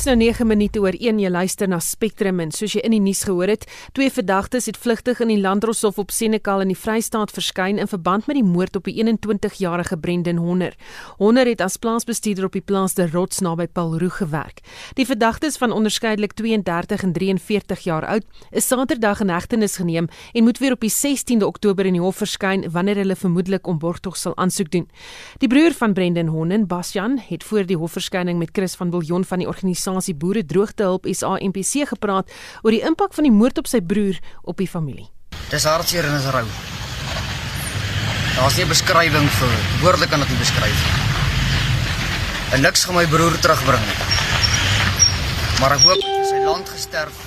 Dit's nou 9 minute oor 1 jy luister na Spectrum en soos jy in die nuus gehoor het, twee verdagtes het vlugtig in die Landdroshof op Senekal in die Vrystaat verskyn in verband met die moord op die 21-jarige Brendan Honner. Honner het as plaasbestuurder op die plaas De Rots naby Paulroo gewerk. Die verdagtes van onderskeidelik 32 en 43 jaar oud is Saterdag in hegtenis geneem en moet weer op die 16de Oktober in die hof verskyn wanneer hulle vermoedelik om borgtog sal aansoek doen. Die broer van Brendan Honner, Basjan, het voor die hofverskyning met Chris van Viljoen van die organisasie Boere Droogtehulp SAMPC gepraat oor die impak van die moord op sy broer op die familie. Dis hartseer en is rou. Daar's nie beskrywing vir woordelik kan dit nie beskryf. En niks gaan my broer terugbring nie. Maar ek hoop vir sy land gesterf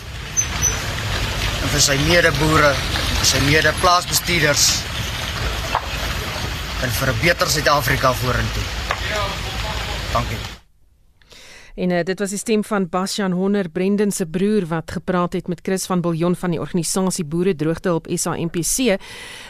en vir sy medeboere, vir sy medeplaasbestuurders en vir 'n beter Suid-Afrika vorentoe. Dankie. En uh, dit was die stem van Basjan Honner, Brendan se broer wat gepraat het met Chris van Biljon van die organisasie Boere Droogtehulp SAMPC.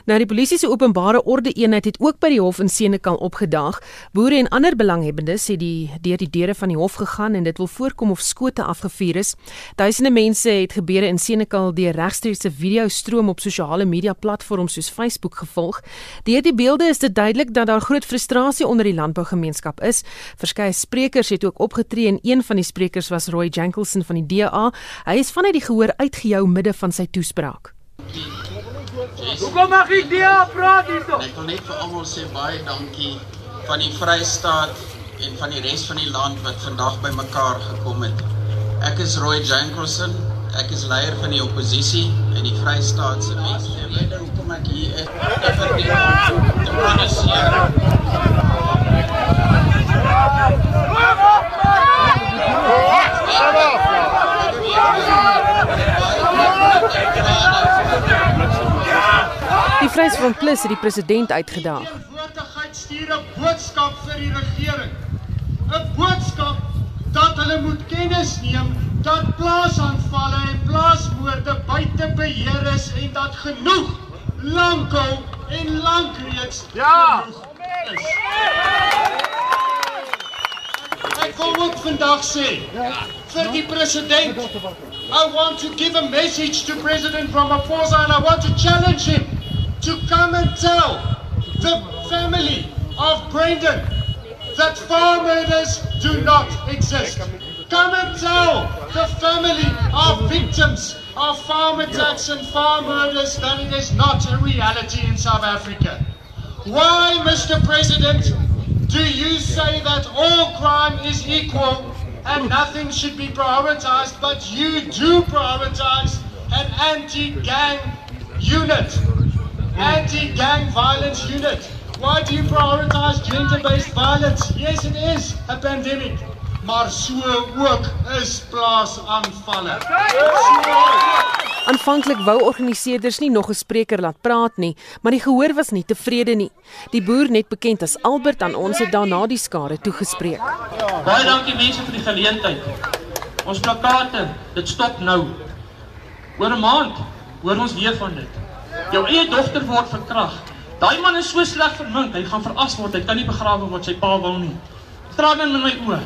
Nou die polisie se openbare orde eenheid het ook by die hof in Senekal opgedaag. Boere en ander belanghebbendes het die deur die deure van die hof gegaan en dit wil voorkom of skote afgevuur is. Duisende mense het gebeure in Senekal deur regstreekse video stroom op sosiale media platforms soos Facebook gevolg. Deur die beelde is dit duidelik dat daar groot frustrasie onder die landbougemeenskap is. Verskeie sprekers het ook opgetree en een van die sprekers was Roy Jankelson van die DA. Hy is vanuit die gehoor uitgehou midde van sy toespraak. Hoekom mag ek DA praat hierso? Ek wil net vir almal sê baie dankie van die Vrystaat en van die res van die land wat vandag bymekaar gekom het. Ek is Roy Jankelson. Ek is leier van die oppositie in die Vrystaatse mense. Ek weet nou hoekom ek hier is. Ek verdien om te probeer. Die Vryheidsfront Plus het die president uitgedaag. Woordigheid stuur 'n boodskap vir die regering. 'n Boodskap dat hulle moet kennis neem dat plaasaanvalle en plaasmoorde buite beheer is en dat genoeg lankal en lank reeds ja is. Ek wil ook vandag sê president I want to give a message to President Ramaphosa and I want to challenge him to come and tell the family of Brendan that farm murders do not exist. Come and tell the family of victims of farm attacks and farm murders that it is not a reality in South Africa. Why, Mr. President, do you say that all crime is equal and nothing should be prioritized, but you do prioritize an anti-gang unit? anti-gang violence unit. Why do you prioritize gender-based violence? Yes, it is a pandemic. Maar so ook is plaasaanvalle. Aanvanklik wou organiseerders nie nog 'n spreker laat praat nie, maar die gehoor was nie tevrede nie. Die boer net bekend as Albert aan ons het daarna die skare toegespreek. Baie dankie mense vir die geleentheid. Ons plakate, dit stop nou. Oor 'n maand hoor ons weer van dit. Jou eie dogter word verkrag. Daai man is so sleg vermink, hy gaan veras word. Hy kan nie begrawe word sy pa wil nie. Trane in my oë.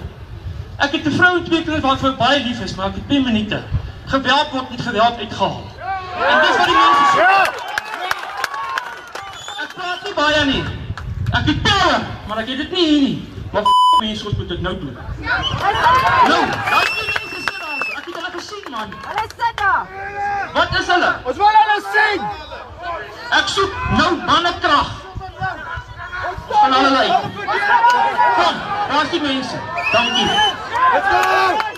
Ek het 'n vrou en twee kinders wat vir baie lief is, maar ek het 10 minute. Geweld word met geweld uitgehaal. En dis wat die mense sê. Ek praat nie baie nie. Ek het power, maar ek het dit nie hier nie. Maar mense moet dit nou doen. Nou, daai mense sit daar. Ek het hulle gesien man. Hulle sit daar. Wat is hulle? Ons wil hulle sien. Ek soek nou mannekrag. Van hulle lei. Kom, daar is die mense. Dankie. Let's go.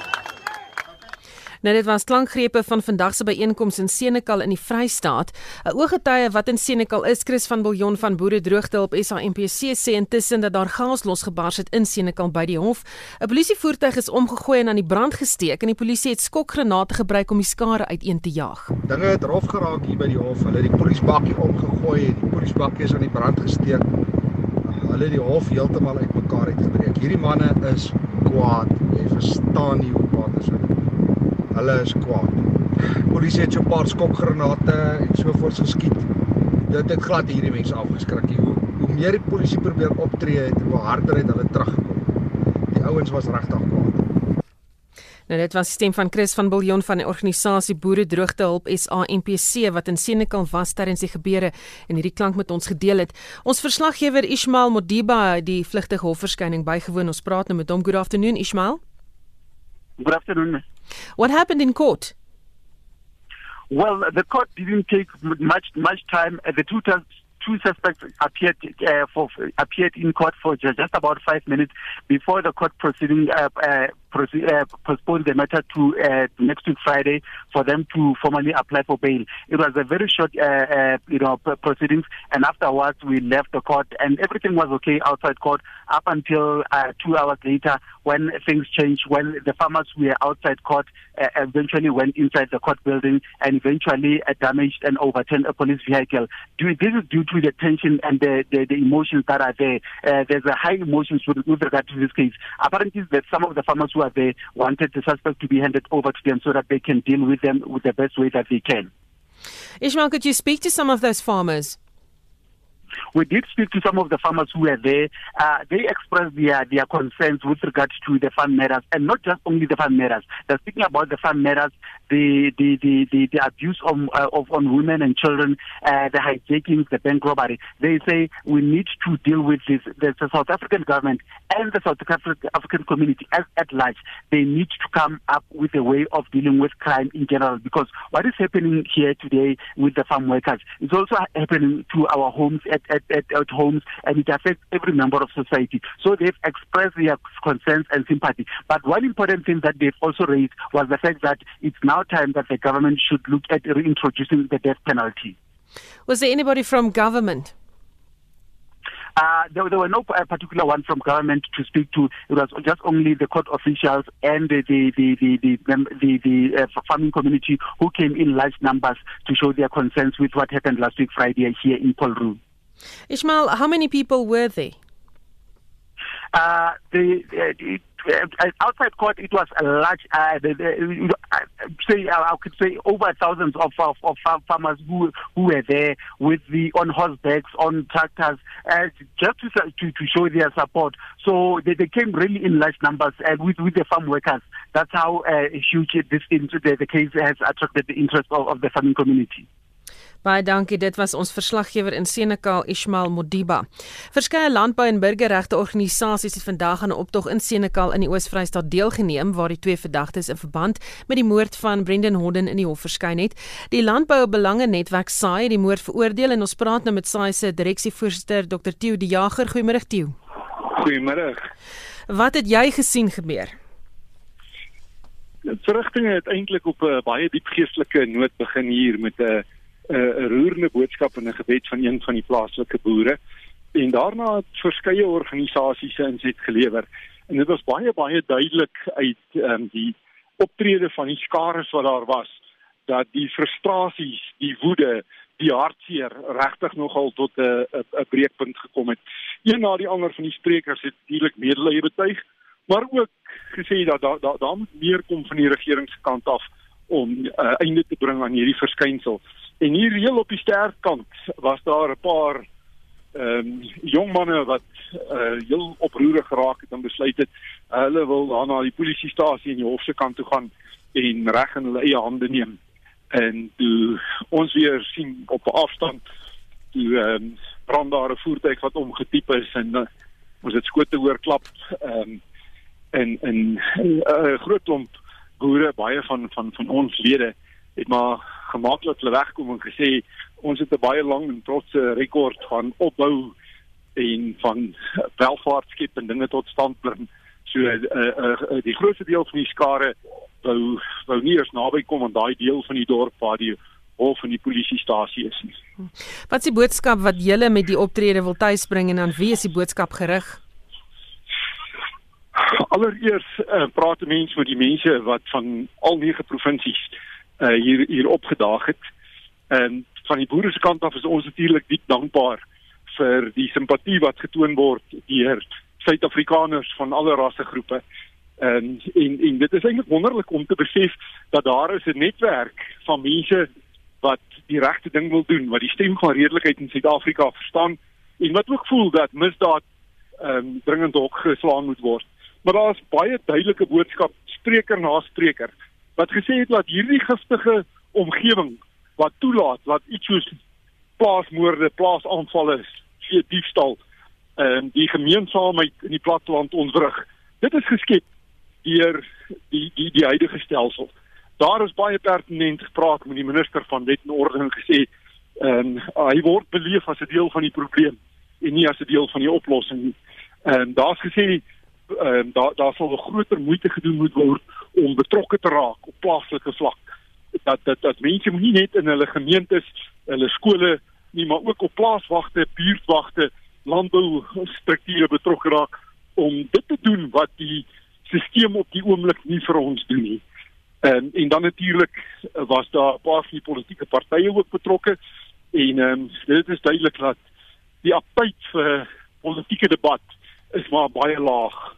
Nou dit was klankgrepe van vandag se byeenkoms in Senekal in die Vrystaat. 'n Ooggetuie wat in Senekal is, Chris van Biljon van Boere Droogtehulp SAMPC sê intussen dat daar chaos losgebars het in Senekal by die hof. 'n Polisievoertuig is omgegooi en aan die brand gesteek en die polisie het skokgranate gebruik om die skare uiteen te jaag. Dinge het rof geraak hier by die hof. Hulle het die polisiebakkie omgegooi en die polisiebakkie is aan die brand gesteek. Hulle het die hof heeltemal uitmekaar uitgebreek. Hierdie manne is kwaad. Jy verstaan nie hoe. Hulle is kwaad. Polisie het so 'n paar skokgranate en so voort geskiet. Dit het glad hierdie mense afgeskrik. Hoe, hoe meer die polisie probeer optree het, hoe harder het hulle teruggekom. Die ouens was regtig kwaad. Nou dit was die stem van Chris van Biljon van die organisasie Boere Droogtehulp SAMPC wat in Senekal was tydens die gebeure en hierdie klank met ons gedeel het. Ons verslaggewer Ismail Modiba het die vlugtige hofverskyning bygewoon. Ons praat nou met hom. Good afternoon Ismail. Good afternoon. What happened in court? Well, the court didn't take much much time. The two two suspects appeared uh, for appeared in court for just about five minutes before the court proceeding uh, uh, uh, postponed the matter to uh, next week Friday for them to formally apply for bail. It was a very short, uh, uh, you know, proceedings, and afterwards we left the court, and everything was okay outside court up until uh, two hours later when things changed. When the farmers were outside court, uh, eventually went inside the court building and eventually damaged and overturned a police vehicle. Due, this is due to the tension and the, the, the emotions that are there. There's a high emotions with, with regard to this case. Apparently, that some of the farmers are there wanted the suspect to be handed over to them so that they can deal with them with the best way that they can. Ishmael, could you speak to some of those farmers? We did speak to some of the farmers who were there. Uh, they expressed their, their concerns with regards to the farm matters, and not just only the farm matters. They're speaking about the farm matters, the the the, the, the abuse of, uh, of on women and children, uh, the hijackings, the bank robbery. They say we need to deal with this. The, the South African government and the South African community as, at large, they need to come up with a way of dealing with crime in general. Because what is happening here today with the farm workers is also happening to our homes at, at, at, at homes, and it affects every member of society. So they've expressed their concerns and sympathy. But one important thing that they've also raised was the fact that it's now time that the government should look at reintroducing the death penalty. Was there anybody from government? Uh, there, there were no uh, particular one from government to speak to. It was just only the court officials and the the the the the, the, the uh, farming community who came in large numbers to show their concerns with what happened last week Friday here in Polru. Ishmael, how many people were there? Uh, the, the uh, outside court, it was a large, uh, the, the, uh, say, uh, I could say over thousands of, of, of farmers who who were there with the on horsebacks, on tractors, uh, just to, to to show their support. So they, they came really in large numbers uh, with with the farm workers. That's how uh, huge this the, the case has attracted the interest of, of the farming community. Baie dankie. Dit was ons verslaggewer in Senekal, Ismail Modiba. Verskeie landbou- en burgerregte organisasies het vandag aan 'n optog in Senekal in die Oos-Vrystaat deelgeneem waar die twee verdagtes in verband met die moord van Brendan Hodden in die hof verskyn het. Die Landbou Belange Netwerk SAI het die moord veroordeel en ons praat nou met SAI se direksievoorsitter Dr. Tieu Die Jager. Goeiemôre Tieu. Goeiemôre. Wat het jy gesien gebeur? Die verrigtinge het eintlik op 'n baie diep geestelike noot begin hier met 'n 'n roerende boodskap en 'n gebed van een van die plaaslike boere en daarna het verskeie organisasies se inset gelewer en dit was baie baie duidelik uit um, die optrede van die skares wat daar was dat die frustrasies, die woede, die hartseer regtig nogal tot 'n 'n breekpunt gekom het. Een na die ander van die sprekers het natuurlik medelee betuig, maar ook gesê dat daar daar daar moet meer kom van die regeringskant af om 'n uh, einde te bring aan hierdie verskynsel. En hier heel op die sterkant was daar 'n paar ehm um, jong manne wat uh heel oproerig geraak het en besluit het hulle wil dan na die polisiestasie in die hof se kant toe gaan en reg in hulle eie hande neem. En toe ons weer sien op 'n afstand toe ehm um, brand daar 'n voertuig wat omgetipe is en uh, ons het skote hoor klap ehm um, en en 'n uh, groot klomp boere baie van van van ons lede het maar gemaklik hulle wegkom en gesê ons het 'n baie lang en trotse rekord van opbou en van welvaart skep en dinge tot stand bring. So uh, uh, uh, die grootste deel van die skare wou wou nie eens naby kom aan daai deel van die dorp waar die hof en die polisiestasie is nie. Wat is die boodskap wat julle met die optrede wil tuisbring en aan wie is die boodskap gerig? Allereers uh, praat mense met die mense wat van al nege provinsies uh, hier hier opgedaag het. En van die boere se kant af is ons natuurlik diep dankbaar vir die simpatie wat getoon word deur Suid-Afrikaners van alle rassegroepe. En en en dit is eintlik wonderlik om te besef dat daar is 'n netwerk van mense wat die regte ding wil doen, wat die stem van redelikheid in Suid-Afrika verstaan en wat ook voel dat misdaad ehm um, dringend opgeslaan moet word. maar daar's baie duidelike boodskap spreker na spreker wat gesê het dat hierdie giftige omgewing wat toelaat dat iets soos plaasmoorde, plaasaanvalle, vee diefstal en um, die gemeenskapheid in die platteland ontwrig. Dit is geskep deur die die die huidige stelsel. Daar is baie pertinent gepraat met die minister van wet en orde en gesê en um, hy word beleef as 'n deel van die probleem en nie as 'n deel van die oplossing nie. En um, daar's gesê ehm um, daar daar sal 'n groter moeite gedoen moet word om betrokke te raak op plaaslike vlak. Dat dat dat mense nie net in hulle gemeentes, hulle skole nie, maar ook op plaaswagte, buurtwagte, landbou strukture betrokke raak om dit te doen wat die stelsel op die oomblik nie vir ons doen nie. En en dan natuurlik was daar 'n paar van die politieke partye ook betrokke en ehm um, dit is duidelik dat die aptyd vir politieke debat is maar baie laag.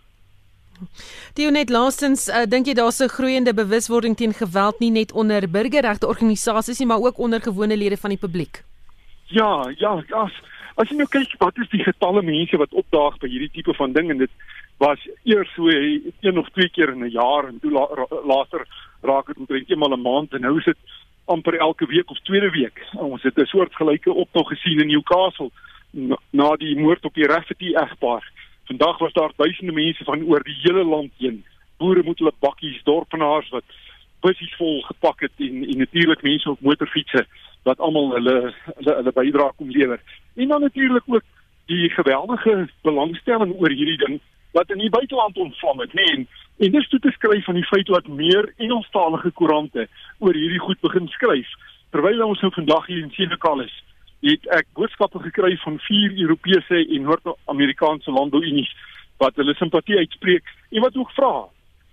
Die net laastens uh, dink jy daar's 'n groeiende bewuswording teen geweld nie net onder burgerregte organisasies nie maar ook onder gewone lede van die publiek. Ja, ja, as as jy nou kyk wat is die getalle mense wat opdaag by hierdie tipe van ding en dit was eers so een of twee keer in 'n jaar en toe la, ra, later raak dit omtrent eenmal 'n maand en nou is dit amper elke week of tweede week. Ons het 'n soort gelyke optog gesien in Newcastle na, na die moord op die Rafferty egpaar. Vandag was daar duisende mense van oor die hele land heen. Boere moet hulle bakkies, dorpenaars wat bussies vol gepak het en en natuurlik mense op motorfietsse wat almal hulle hulle hulle bydrae kom lewer. En dan natuurlik ook die geweldige belangstelling oor hierdie ding wat in die buiteland ontvlam het, nê. Nee, en dis toe te skryf van die feit dat meer Engelstalige koerante oor hierdie goed begin skryf. Terwyl ons nou vandag hier in Senekal is, het ek boodskappe gekry van vier Europese en Noord-Amerikaanse landbouunies wat hulle simpatie uitspreek en wat ook vra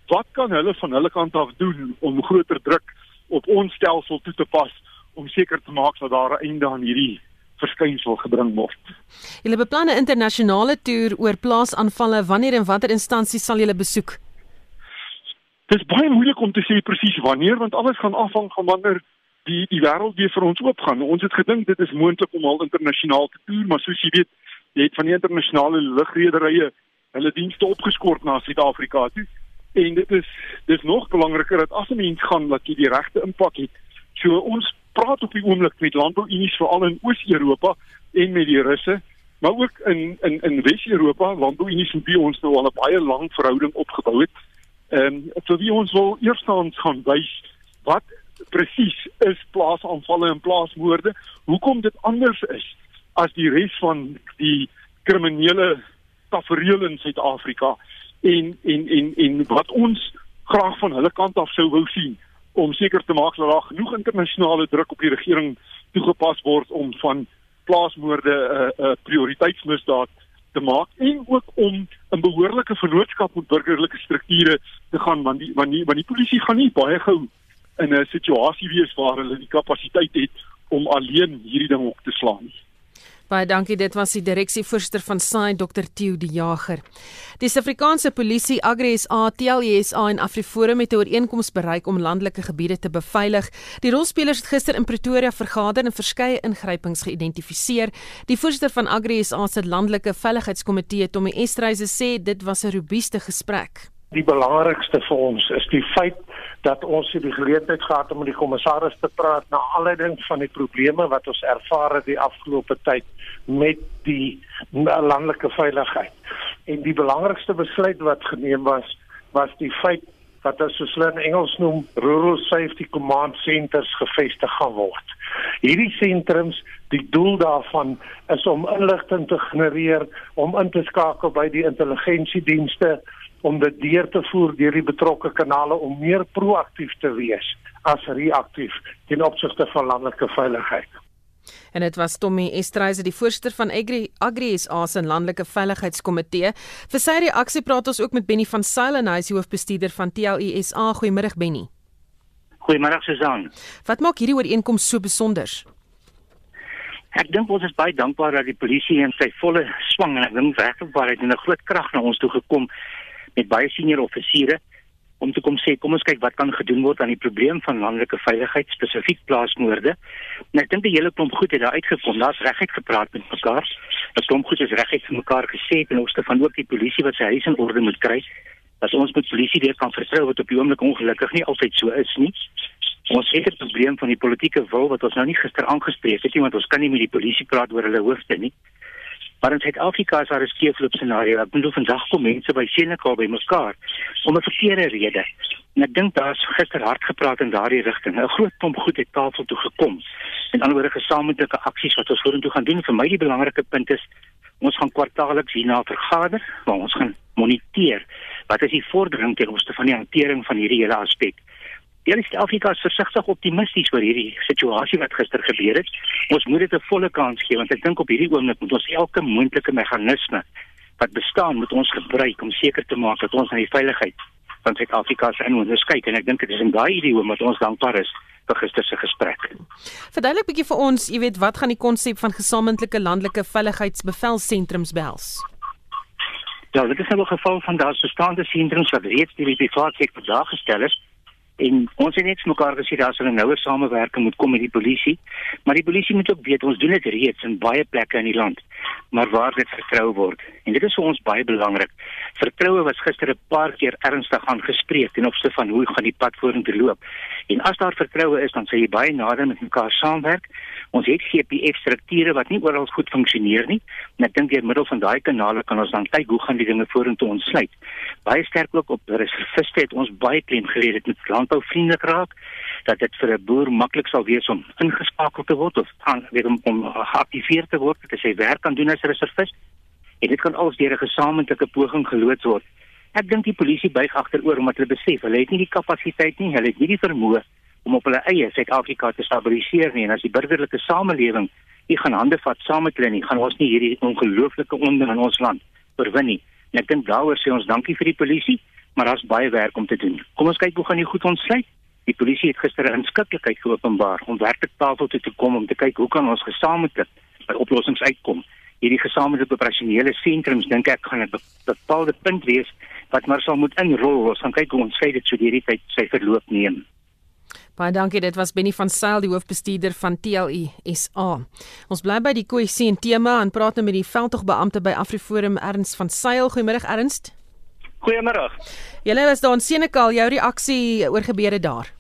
wat kan hulle van hulle kant af doen om groter druk op ons stelsel toe te pas om seker te maak dat daar 'n einde aan hierdie verskynsel gebring word. Julle beplan 'n internasionale toer oor plaasaanvalle wanneer en watter instansies sal julle besoek? Dit is baie moeilik om te sê presies wanneer want alles gaan afhang van wanneer die die wêreld weer vir ons oopgaan. Ons het gedink dit is moontlik om al internasionaal te toer, maar soos jy weet, jy het van die internasionale lugrederye hulle dienste opgeskort na Suid-Afrika toe. En dit is dis nog belangriker dat as 'n mens gaan dat jy die regte impak het. So ons praat op die oomblik met landbouunies veral in Oos-Europa en met die Russe, maar ook in in in Wes-Europa, landbouunies met wie ons nou al 'n baie lang verhouding opgebou het. Ehm um, vir wie ons wil eerstens gaan wys wat presies is plaasaanvalle en plaasmoorde, hoekom dit anders is as die res van die kriminele tafereel in Suid-Afrika en en en en wat ons graag van hulle kant af sou wou sien om seker te maak dat daar genoeg internasionale druk op die regering toegepas word om van plaasmoorde 'n uh, 'n uh, prioriteitsmisdaad te maak en ook om 'n behoorlike vennootskap met burgerlike strukture te gaan want die want die want die polisie gaan nie baie gou in 'n situasie wees waar hulle die kapasiteit het om alleen hierdie ding op te slaan. Baie dankie. Dit was die direksievoorsitter van SAI Dr. Theo De Jager. Die Suid-Afrikaanse Polisie, Agri SA, TLSA en AfriForum het 'n ooreenkoms bereik om landelike gebiede te beveilig. Die rolspelers het gister in Pretoria vergader en verskeie ingrypings geïdentifiseer. Die voorsitter van Agri SA se landelike veiligheidskomitee, Tommy Estreise, sê dit was 'n robuuste gesprek. Die belangrikste vir ons is die feit dat ons die geleentheid gehad om met die kommissaris te praat na aanleiding van die probleme wat ons ervaar het die afgelope tyd met die landelike veiligheid. En die belangrikste besluit wat geneem was was die feit dat as hulle in Engels noem Rural Safety Command Centers gevestig gaan word. Hierdie sentrums, die doel daarvan is om inligting te genereer, om in te skakel by die intelligensiedienste om dit deur te voer deur die betrokke kanale om meer proaktief te wees as reaktief ten opsigte van landelike veiligheid. En dit was Tommy Estreise, die voorsitter van Agri Agri SA se landelike veiligheidskomitee. Vir sy reaksie praat ons ook met Benny van Sail en hy is hoofbestuurder van TLISA. Goeiemôre Benny. Goeiemôre Susan. Wat maak hierdie ooreenkoms so besonder? Ek dink ons is baie dankbaar dat die polisie in sy volle swang en ek dink werklik baie het 'n groot krag na ons toe gekom met baie senior offisiere om te kom sê kom ons kyk wat kan gedoen word aan die probleem van landelike veiligheid spesifiek plaasmoorde. En ek dink die hele klomp goed het daar uitgekom. Daar's reguit gepraat met mekaar. 'n Klomp goed is reguit vir mekaar gesê ten opsigte van ook die polisie wat sy huis in orde moet kry. Dat ons met polisie weer kan vertrou wat op die oomblik ongelukkig nie altyd so is nie. Ons het 'n probleem van die politieke wil wat ons nou nie gister aangespreek het nie want ons kan nie met die polisie praat oor hulle hoofde nie. Maar in Suid-Afrika is daar 'n skeefloop scenario. Ek bedoel vandag kom mense by Senekal by mekaar om 'n verkeerde rede. En ek dink daar's gister hard gepraat in daardie rigting. 'n Groot klomp goed het tafel toe gekom. En anderswoorde gesamentlike aksies wat ons vorentoe gaan doen. Vir my die belangrike punt is ons gaan kwartaalliks hierna vergader waar ons gaan moniteer wat is die vordering ten opsigte van die hantering van hierdie hele aspek. Die Suid-Afrika is versigtig optimisties oor hierdie situasie wat gister gebeur het. Ons moet dit 'n volle kans gee want ek dink op hierdie oomblik moet ons elke moontlike meganisme wat bestaan moet ons gebruik om seker te maak dat ons na die veiligheid van Suid-Afrika se inwoners kyk en ek dink dit is in daai idiom wat ons dankbaar is vir gister se gesprek. Verduidelik bietjie vir ons, jy weet, wat gaan die konsep van gesamentlike landelike veiligheidsbevelsentrums behels? Ja, dit is nou 'n geval van daardie bestaande sentrums wat reeds deur die private sektor daar gestel is En ons het net mekaar gesê daar sal 'n nouer samewerking moet kom met die polisie, maar die polisie moet ook weet ons doen dit reeds in baie plekke in die land, maar waar dit vertrou word. En dit is vir ons baie belangrik. Vertroue was gister 'n paar keer ernstig aangespreek ten opsigte van hoe gaan die pad vorentoe loop. En as daar vertroue is, dan sal jy baie nader met mekaar saamwerk. Ons het GPF strukture wat nie oral goed funksioneer nie. En ek dink deur middel van daai kanale kan ons dan kyk hoe gaan die dinge vorentoe ontsluit. Baie sterk ook op reserviste het ons baie klem gelê dit moet landbouvriendelik raak dat dit vir 'n boer maklik sal wees om ingeskakel te word of aan weet om om geaktiveer te word dat hy werk kan doen as reservis. En dit kan als deur 'n gesamentlike poging geloods word. Ek dink die polisie buig agteroor omdat hulle besef hulle het nie die kapasiteit nie, hulle het nie die vermoë om op hulle eie Suid-Afrika te stabiliseer nie en as die burgerlike samelewing nie gaan hande vat saam met hulle nie, gaan ons nie hierdie ongelooflike onder in ons land oorwin nie. En ek dink daaroor sê ons dankie vir die polisie, maar daar's baie werk om te doen. Kom ons kyk hoe gaan die goed ontsluit. Die polisie het gister 'n inskikkelikheid geopenbaar om werklik tafel toe te kom om te kyk hoe kan ons gesamentlik by oplossings uitkom. Hierdie gesamentlike operasionele sentrums dink ek gaan 'n bepaalde punt wees wat maar sal moet inrol. Ons gaan kyk hoe ons sê dit so hierdie tyd sy verloop neem. Baie dankie, dit was Benny van Sail, die hoofbestuurder van TLI SA. Ons bly by die kwessie en tema en praat nou met die veldtogbeampte by Afriforum Erns van Sail. Goeiemôre Erns. Goeiemôre. Julle was daar in Senekal, jou reaksie oor gebeure daar.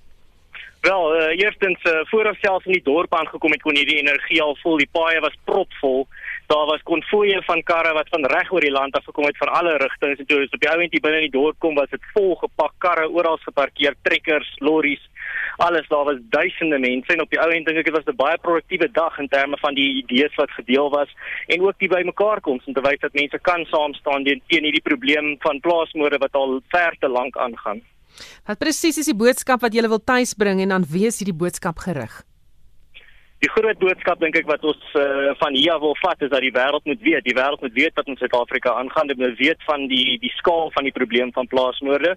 Wel, uh, eerstens uh, voor ons self in die dorp aangekom het kon hierdie energie al vol, die paaie was propvol. Daar was konvoë van karre wat van reg oor die land af gekom het van alle rigtings en toe ons op die ou end hier binne in die dorp kom, was dit vol gepak karre oral geparkeer, trekkers, lorries, alles daar was duisende mense en op die ou end dink ek dit was 'n baie produktiewe dag in terme van die idees wat gedeel was en ook die bymekaar koms om te wys dat mense kan saam staan teen hierdie probleem van plaasmoorde wat al ver te lank aangaan. Wat presies is die boodskap wat jy wil tuisbring en aan wie is hierdie boodskap gerig? Die groot boodskap dink ek wat ons uh, van hier af wil vat is dat die wêreld moet weet, die wêreld moet weet wat in Suid-Afrika aangaan, dit moet weet van die die skaal van die probleem van plaasmoorde.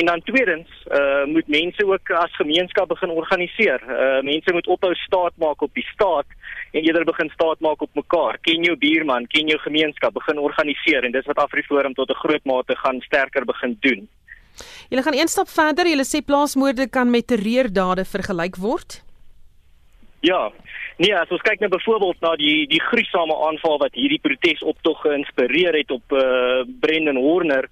En dan tweedens, uh moet mense ook as gemeenskap begin organiseer. Uh mense moet ophou staat maak op die staat en eerder begin staat maak op mekaar. Ken jou buurman, ken jou gemeenskap, begin organiseer en dis wat AfriForum tot 'n groot mate gaan sterker begin doen. Julle gaan een stap verder. Julle sê plaasmoorde kan met terreurdade vergelyk word. Ja. Nee, as ons kyk nou byvoorbeeld na die die gruisame aanval wat hierdie protesoptog geïnspireer het op eh uh, Brendan Horner,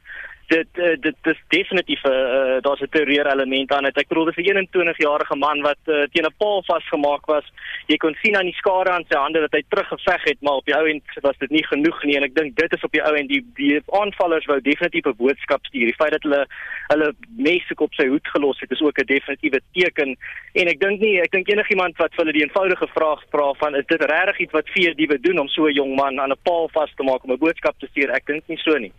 dit uh, dit is definitief 'n uh, uh, daar's 'n terreur element aan dit. Ek bedoel dis 'n 21 jarige man wat uh, teen 'n paal vasgemaak was. Jy kon sien aan die skade aan sy hande dat hy teruggeveg het, maar op die ou end was dit nie genoeg nie en ek dink dit is op die ou end die die aanvallers wou definitief 'n boodskap stuur. Die feit dat hulle hulle mense op sy hoed gelos het is ook 'n definitiewe teken en ek dink nie ek dink enigiemand wat vir hulle die eenvoudige vraag vra van is dit regtig iets wat vier diewe doen om so 'n jong man aan 'n paal vas te maak om 'n boodskap te stuur? Ek dink nie so nie.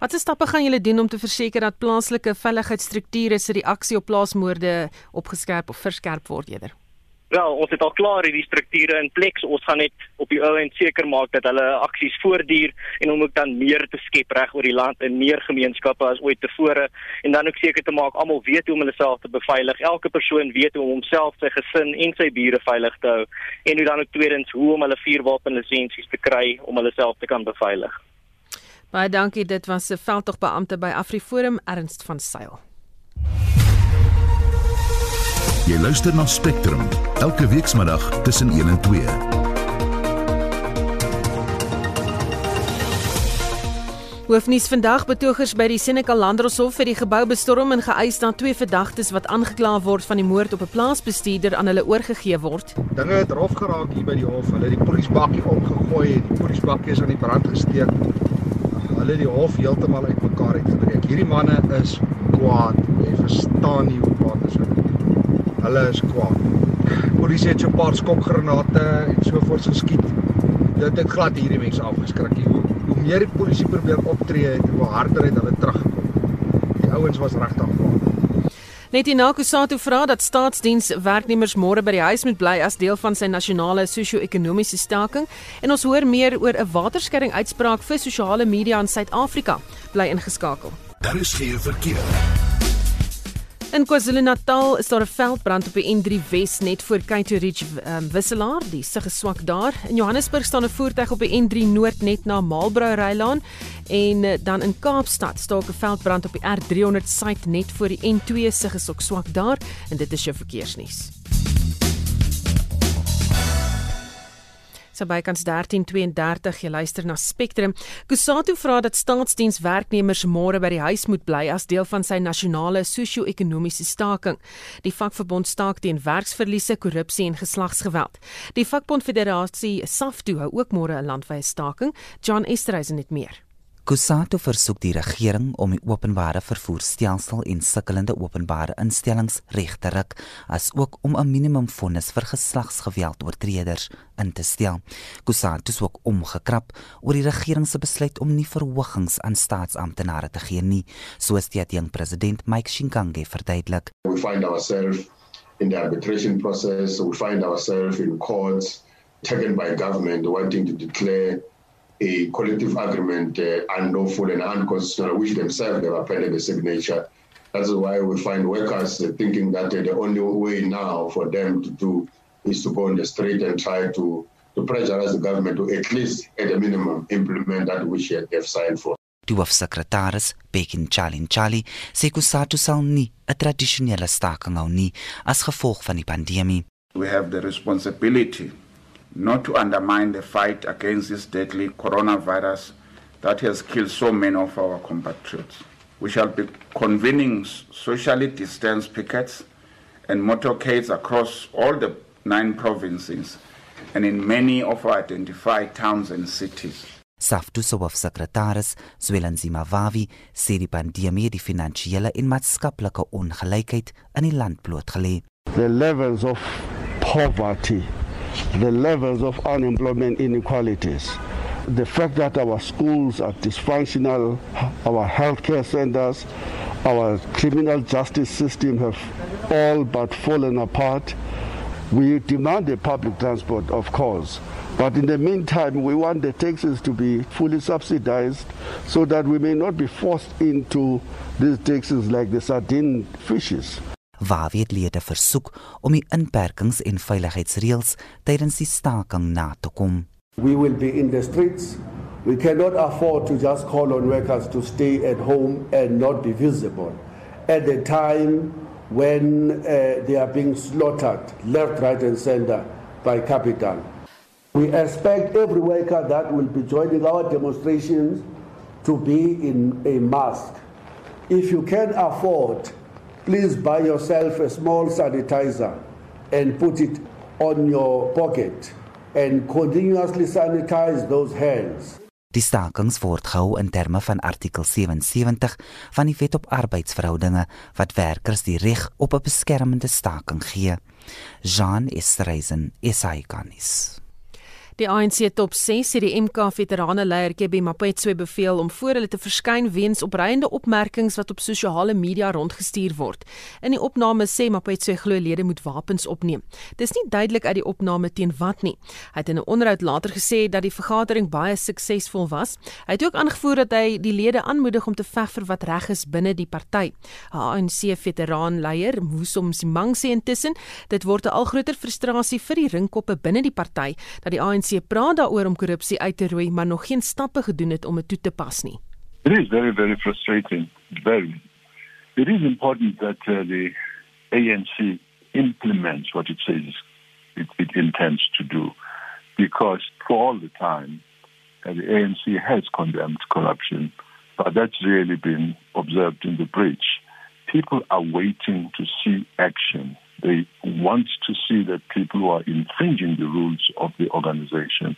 Watse stappe gaan julle doen om te verseker dat plaaslike veiligheidsstrukture se reaksie op plaasmoorde opgeskerp of verskerp word eerder? Wel, ons het al klaar hierdie strukture in plek. Ons gaan net op die ou end seker maak dat hulle aksies voortduur en om ook dan meer te skep reg oor die land in meer gemeenskappe as ooit tevore en dan ook seker te maak almal weet hoe om hulle self te beveilig. Elke persoon weet hoe om homself, sy gesin en sy bure veilig te hou en hoe dan ook tweedens hoe om hulle vuurwapenlisensies te kry om hulle self te kan beveilig. Baie dankie. Dit was 'n veldtogbeampte by Afriforum Ernst van Sail. Jy luister na Spectrum elke weekmiddag tussen 1 en 2. Hoofnuus vandag betogers by die Senekal Landdroshof het die gebou bestorm en geëis dat twee verdagtes wat aangekla word van die moord op 'n plaasbestuurder aan hulle oorgegee word. Dinge het rof geraak hier by die hof. Hulle het die polisiebakkie omgegooi en die polisiebakkie is aan die brand gesteek. Hulle het die hof heeltemal uitmekaar uitgebreek. Hierdie manne is kwaad. Jy verstaan nie hoe kwaad is hulle. Hulle is kwaad. Polisie het so 'n paar skokgranate en so voort geskiet. Dit het glad hierdie mense afgeskrik. Hoe, hoe meer die polisie probeer optree het, hoe harder het hulle teruggekom. Die ouens was regtig kwaad. Net in Nakusato vra dat staatsdienswerknemers môre by die huis moet bly as deel van sy nasionale sosio-ekonomiese staking en ons hoor meer oor 'n waterskeiding uitspraak vir sosiale media in Suid-Afrika. Bly ingeskakel. Daar is geen verkeer. In KwaZulu-Natal is daar 'n veldbrand op die N3 Wes net voor Kaito Ridge um, wisselaar. Die sig is swak daar. In Johannesburg staan 'n voertuig op die N3 Noord net na Marlborough Rylaan en uh, dan in Kaapstad staan 'n veldbrand op die R300 suid net voor die N2 sig is ook swak daar en dit is jou verkeersnuus. So bykans 13:32 jy luister na Spectrum. Kusatu vra dat staatsdienswerknemers môre by die huis moet bly as deel van sy nasionale sosio-ekonomiese staking. Die vakverbond staak teen werksverliese, korrupsie en geslagsgeweld. Die vakbond federasie SAFTU hou ook môre 'n landwyse staking. John Esterhuizen het meer. Kusato versoek die regering om die openbare vervoerstelsel en sukkelende openbare instellings reg te ruk, asook om 'n minimumfonds vir geslagsgeweldoortreders in te stel. Kusato is ook omgekrap oor die regering se besluit om nie verhogings aan staatsamptenare te gee nie, soos die jong president Mike Shinkange verduidelik. We find ourselves in the arbitration process, we find ourselves in courts taken by government wanting to declare a collective agreement uh, unlawful and unconstitutional, which themselves have appended the signature. That's why we find workers uh, thinking that uh, the only way now for them to do is to go on the street and try to, to pressurize the government to at least, at a minimum, implement that which they've signed for. Die hoofsekretaris, Bekin Chalin Chali, sê Kusatu sal nie 'n tradisionele staking hou nie as gevolg van die pandemie. We have the responsibility not to undermine the fight against this deadly coronavirus that has killed so many of our compatriots. We shall be convening socially distanced pickets and motorcades across all the nine provinces and in many of our identified towns and cities. Saftu se hoofsekretaris, Zwelanzima Vavi, sê die pandemie die finansiële en maatskaplike ongelykheid in die land blootgelê. The levels of poverty, the levels of unemployment inequalities, the fact that our schools are dysfunctional, our healthcare centers, our criminal justice system have all but fallen apart. We demand a public transport, of course, but in the meantime, we want the taxis to be fully subsidized so that we may not be forced into these taxes like the sardine fishes. Waar weet lede versoek om die inperkings en veiligheidsreëls tydens die staking na te kom. We will be in the streets. We cannot afford to just call on workers to stay at home and not be visible at the time when uh, they are being slaughtered left, right, and center by capital. We expect every worker that will be joining our demonstrations to be in a mask. If you can afford, please buy yourself a small sanitizer and put it on your pocket and continuously sanitize those hands. Die stakings word gehou in terme van artikel 77 van die Wet op Arbeidsverhoudinge wat werkers die reg op 'n beskermende staking gee. Jean Estreisen, SAICanis. Die ANC top 6 het die MK veterane leier Kebbe Mapetswe beveel om voor hulle te verskyn weens opreiende opmerkings wat op sosiale media rondgestuur word. In die opname sê Mapetswe glo lede moet wapens opneem. Dis nie duidelik uit die opname teen wat nie. Hy het in 'n onderhoud later gesê dat die vergadering baie suksesvol was. Hy het ook aangevoer dat hy die lede aanmoedig om te veg vir wat reg is binne die party. ANC veteraan leier, Musom Simang sê intussen, dit word 'n al groter frustrasie vir die ringkoppe binne die party dat die ANC ANC praat daaroor om korrupsie uit te roei, maar nog geen stappe gedoen het om dit toe te pas nie. It is very very frustrating, very. it is important that uh, the ANC implements what it says it, it intends to do, because for all the time, uh, the ANC has condemned corruption, but that's really been observed in the breach. People are waiting to see action. They want to see that people who are infringing the rules of the organization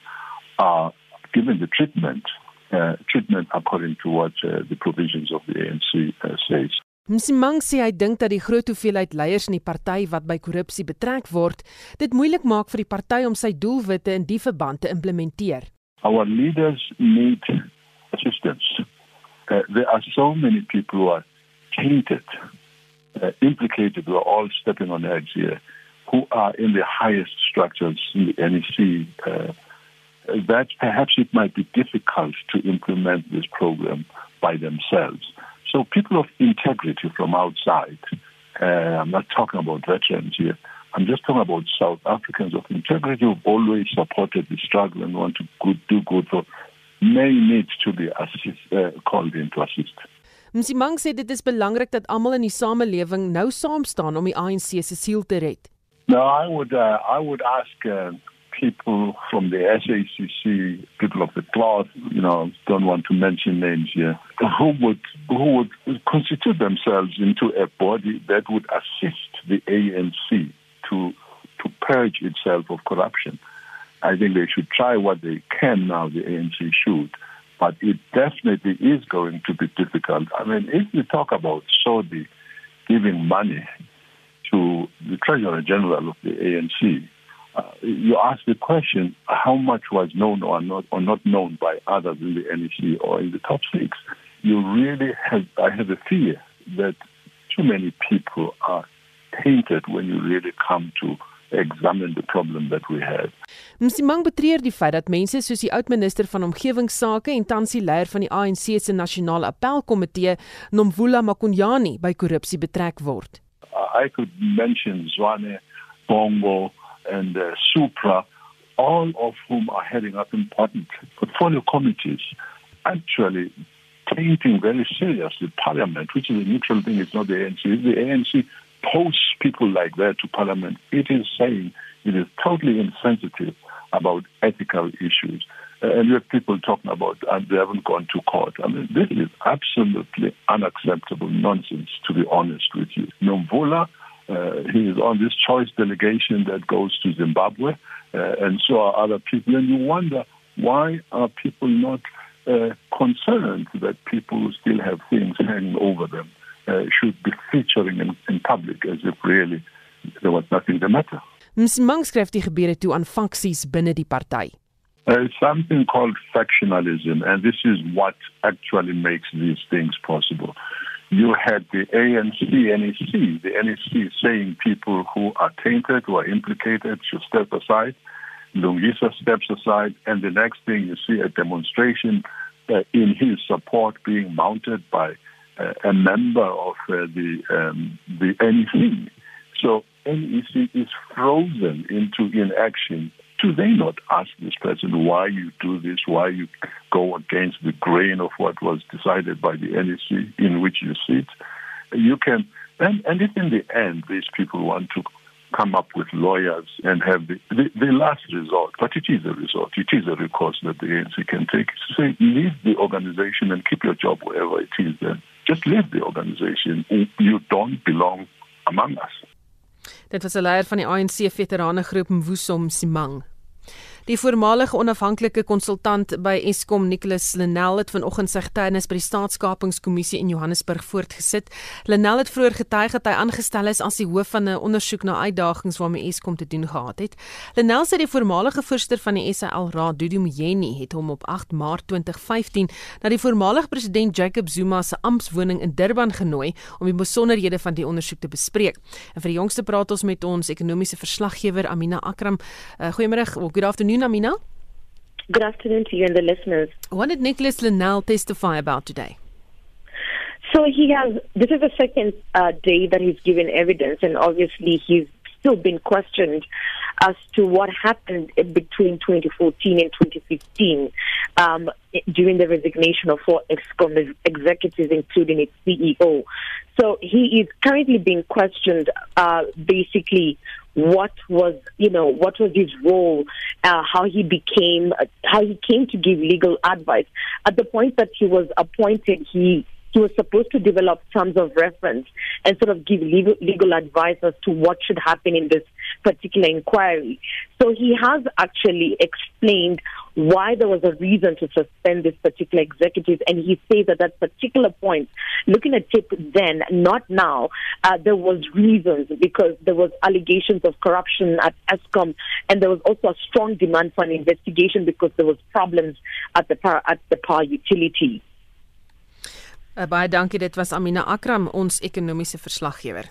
are given the treatment uh, treatment according to what uh, the provisions of the ANC uh, says. Msimang sê hy dink dat die groot hoeveelheid leiers in die party wat by korrupsie betrek word, dit moeilik maak vir die party om sy doelwitte in die verband te implementeer. Our leaders need assistance. Uh, there are so many people who are tainted, uh, implicated, we are all stepping on edge here, who are in the highest structures in the NEC uh, that perhaps it might be difficult to implement this program by themselves. So people of integrity from outside, uh, I'm not talking about veterans here, I'm just talking about South Africans of integrity who've always supported the struggle and want to good, do good for may need to be assist, uh, called in to assist. Msimang sê dit is belangrik dat almal in die samelewing nou saam staan om die ANC se siel te red. No, I would uh, I would ask uh, people from the SACC, people of the cloth, you know, don't want to mention names here, who would who would constitute themselves into a body that would assist the ANC to to purge itself of corruption. I think they should try what they can now. The ANC should, but it definitely is going to be difficult. I mean, if we talk about Saudi giving money to the Treasurer General of the ANC uh, you ask the question how much was known or not or not known by others in the NEC or in the top six. You really have I have a fear that too many people are tainted when you really come to examine the problem that we have. Msimang betreur die feit dat mense soos die oud-minister van omgewingsake en tans die leier van die ANC se nasionale appelkomitee, Nomvula Makonyane, by korrupsie betrek word. I could mention Zwane Bongo and uh, Supra, all of whom are heading up important portfolio committees, actually tainting very seriously Parliament, which is a neutral thing. It's not the ANC. If the ANC posts people like that to Parliament, it is saying it is totally insensitive about ethical issues. Uh, and you have people talking about and they haven't gone to court. I mean, this is absolutely unacceptable nonsense, to be honest with you. Nomvula uh, he is on this choice delegation that goes to Zimbabwe, uh, and so are other people. And you wonder why are people not uh, concerned that people still have things hanging over them uh, should be featuring in, in public as if really there was nothing the matter. Msimang skryf die gebeure toe aan faksies binne die party. Uh, something called factionalism, and this is what actually makes these things possible. you had the ANC, NEC, the NEC saying people who are tainted, who are implicated should step aside. Lungisa steps aside, and the next thing you see a demonstration uh, in his support being mounted by uh, a member of uh, the um, the NEC. So NEC is frozen into inaction do they not ask this person why you do this, why you go against the grain of what was decided by the NEC in which you sit? You can, and, and if in the end these people want to come up with lawyers and have the, the, the last resort, but it is a resort, it is a recourse that the ANC can take. Say, leave the organization and keep your job wherever it is then. Just leave the organization. You don't belong among us. Dit was 'n leier van die ANC veteranengroep Mvusom Simang. Die voormalige onafhanklike konsultant by Eskom, Nicholas Lenel, het vanoggend sy getuienis by die Staatskapingskommissie in Johannesburg voortgesit. Lenel het vroeër getuig dat hy aangestel is as die hoof van 'n ondersoek na uitdagings waarmee Eskom te doen gehad het. Lenel sê die voormalige voorsitter van die SAL Raad, Dudu Mjeni, het hom op 8 Maart 2015 na die voormalige president Jacob Zuma se amptswoning in Durban genooi om die besonderhede van die ondersoek te bespreek. En vir die jongste praat ons met ons ekonomiese verslaggewer Amina Akram. Uh, Goeiemôre, good afternoon. Afternoon, Amina. Good afternoon to you and the listeners. What did Nicholas Linnell testify about today? So he has, this is the second uh, day that he's given evidence, and obviously he's still been questioned as to what happened between 2014 and 2015 um, during the resignation of four ESCOM executives, including its CEO. So he is currently being questioned, uh, basically what was you know what was his role uh, how he became uh, how he came to give legal advice at the point that he was appointed he he was supposed to develop terms of reference and sort of give legal, legal advice as to what should happen in this particular inquiry. So he has actually explained why there was a reason to suspend this particular executive, and he says at that particular point, looking at it then, not now, uh, there was reasons because there was allegations of corruption at ESCOM, and there was also a strong demand for an investigation because there was problems at the power, at the power utility. Uh, baie dankie, dit was Amina Akram, ons ekonomiese verslaggewer.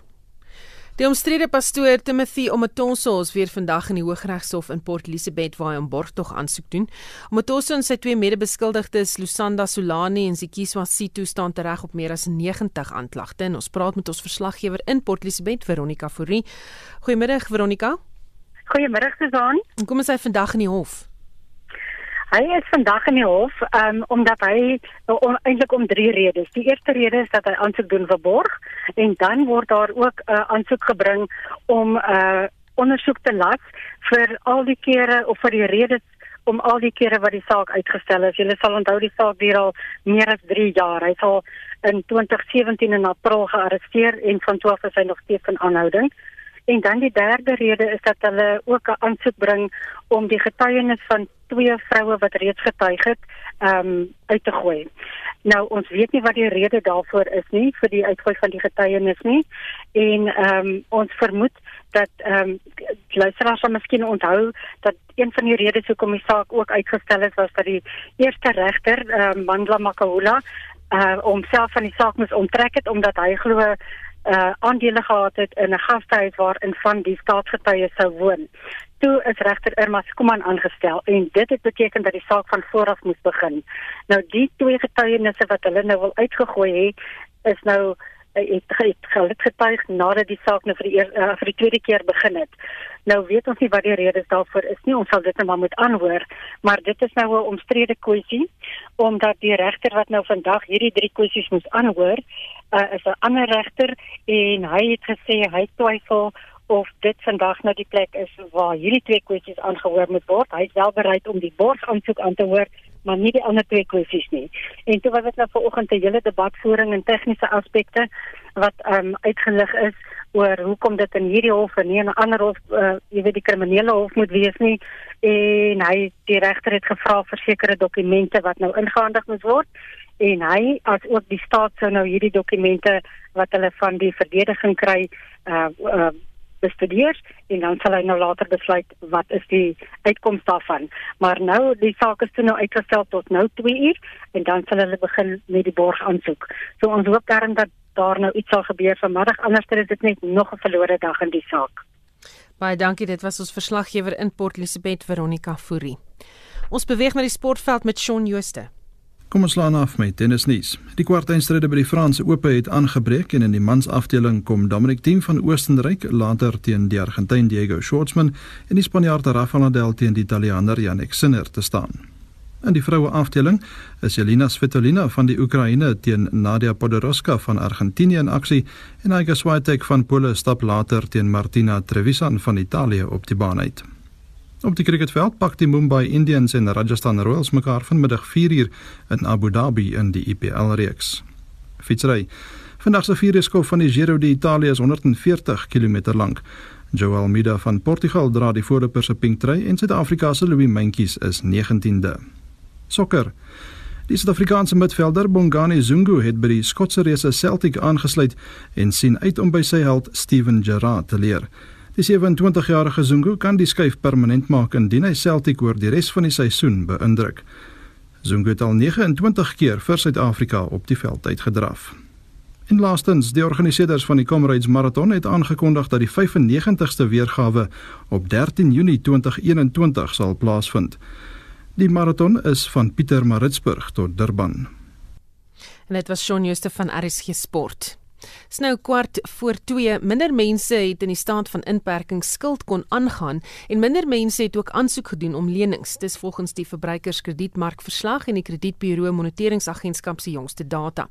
Die omstrede pastoor Timothy Omotoso is weer vandag in die Hooggeregshof in Port Elizabeth waar hy 'n borgtog aansoek doen. Omotoso en sy twee mede-beskuldigdes, Lusanda Solani en Zikiswa Situ, staan tereg op meer as 90 aanklagte. En ons praat met ons verslaggewer in Port Elizabeth, Veronica Fourie. Goeiemiddag Veronica. Goeiemiddag Susan. Kom ons hy vandag in die hof. Hy is vandag in die hof um, omdat hy on, eintlik om drie redes. Die eerste rede is dat hy aansoek doen vir borg en dan word daar ook 'n uh, aansoek gebring om 'n uh, ondersoek te laat vir al die kere of vir die redes om al die kere wat die saak uitgestel is. Julle sal onthou die saak duur al meer as 3 jaar. Hy sal in 2017 in April gearresteer en van 12 is hy nog steeds in aanhouding. En dan die derde rede is dat hulle ook 'n aansoek bring om die getuienis van twee vroue wat reeds getuig het, ehm um, uit te gooi. Nou ons weet nie wat die rede daarvoor is nie vir die uitgooi van die getuienis nie. En ehm um, ons vermoed dat ehm um, luisteraars sal miskien onthou dat een van die redes hoekom die saak ook uitgestel is was dat die eerste regter, ehm um, Mandla Makahula, uh homself van die saak moes onttrek het omdat hy glo uh aandele gehad het in 'n gastehuis waarin van die staatsgetuies sou woon. Toe is regter Irma Skuman aangestel en dit het beteken dat die saak van voor af moes begin. Nou die twee getuienisse wat hulle nou wil uitgegooi het, is nou het, het, het getuig nadat die saak nou vir die eer, uh, vir die tweede keer begin het. Nou weet ons nie wat die redes daarvoor is nie. Ons sal dit net maar moet aanhoor, maar dit is nou 'n omstrede kwessie omdat die regter wat nou vandag hierdie drie kwessies moes aanhoor, uh, is 'n ander regter en hy het gesê hy twyfel of dit vandag nou die plek is waar hierdie twee kwessies aangehoor moet word. Hy is wel bereid om die borsaansoek aan te hoor, maar nie die ander twee kwessies nie. En toe was dit nou vanoggend 'n hele debatvoering en tegniese aspekte wat ehm um, uitgelig is oor hoekom dit in hierdie hof en nie in 'n ander hof, uh, jy weet die kriminele hof moet wees nie. En hy die regter het gevra vir sekere dokumente wat nou ingehandig moet word en hy as ook die staat sou nou hierdie dokumente wat hulle van die verdediging kry uh, uh bestudeer en dan sal hy nou later besluit wat is die uitkoms daarvan. Maar nou die saak is toe nou uitgestel tot nou 2 uur en dan sal hulle begin met die borg aansoek. So ons hoop daarin dat daar nou iets sal gebeur vanmiddag anders is dit net nog 'n verlore dag in die saak. Baie dankie, dit was ons verslaggewer in Port Elizabeth Veronica Fourie. Ons beweeg na die sportveld met Shaun Jooste. Kom ons slaan af met tennisnuus. Die kwartfinale by die Franse Ope het aangebreek en in die mansafdeling kom Dominic Thiem van Oostenryk later teen die Argentyn Diego Schwartzman en die Spanjaard Rafael Nadal teen die Italiaaner Jannik Sinner te staan. In die vroue afdeling is Jelena Svitolina van die Oekraïne teen Nadia Podoroska van Argentinië in aksie en Iga Swiatek van Pole stap later teen Martina Trevisan van Italië op die baan uit. Op die cricketveld pak die Mumbai Indians en Rajasthan Royals mekaar vanmiddag 4uur in Abu Dhabi in die IPL reeks. Fietsry. Vandag se vierde skof van die Giro d'Italia is 140 km lank. Joao Almeida van Portugal dra die voorloper se pink trui en Suid-Afrika se Louis Mentjes is 19de. Sokker. Die Suid-Afrikaanse midvelder Bongani Zungu het by die Skotse reëse Celtic aangesluit en sien uit om by sy held Steven Gerrard te leer. Die 27-jarige Zungu kan die skuif permanent maak indien hy Celtic oor die res van die seisoen beïndruk. Zungu het al 29 keer vir Suid-Afrika op die veld uitgedraf. En laastens, die organiseerders van die Comrades Marathon het aangekondig dat die 95ste weergawe op 13 Junie 2021 sal plaasvind. Die marathon is van Pietermaritzburg tot Durban. En dit was Shaun Jooste van RSG Sport. Dis nou kwart voor 2. Minder mense het in die staat van inperking skuld kon aangaan en minder mense het ook aansoek gedoen om lenings. Dis volgens die verbruikerskredietmarkverslag en die kredietburo moniteringsagentskap se jongste data.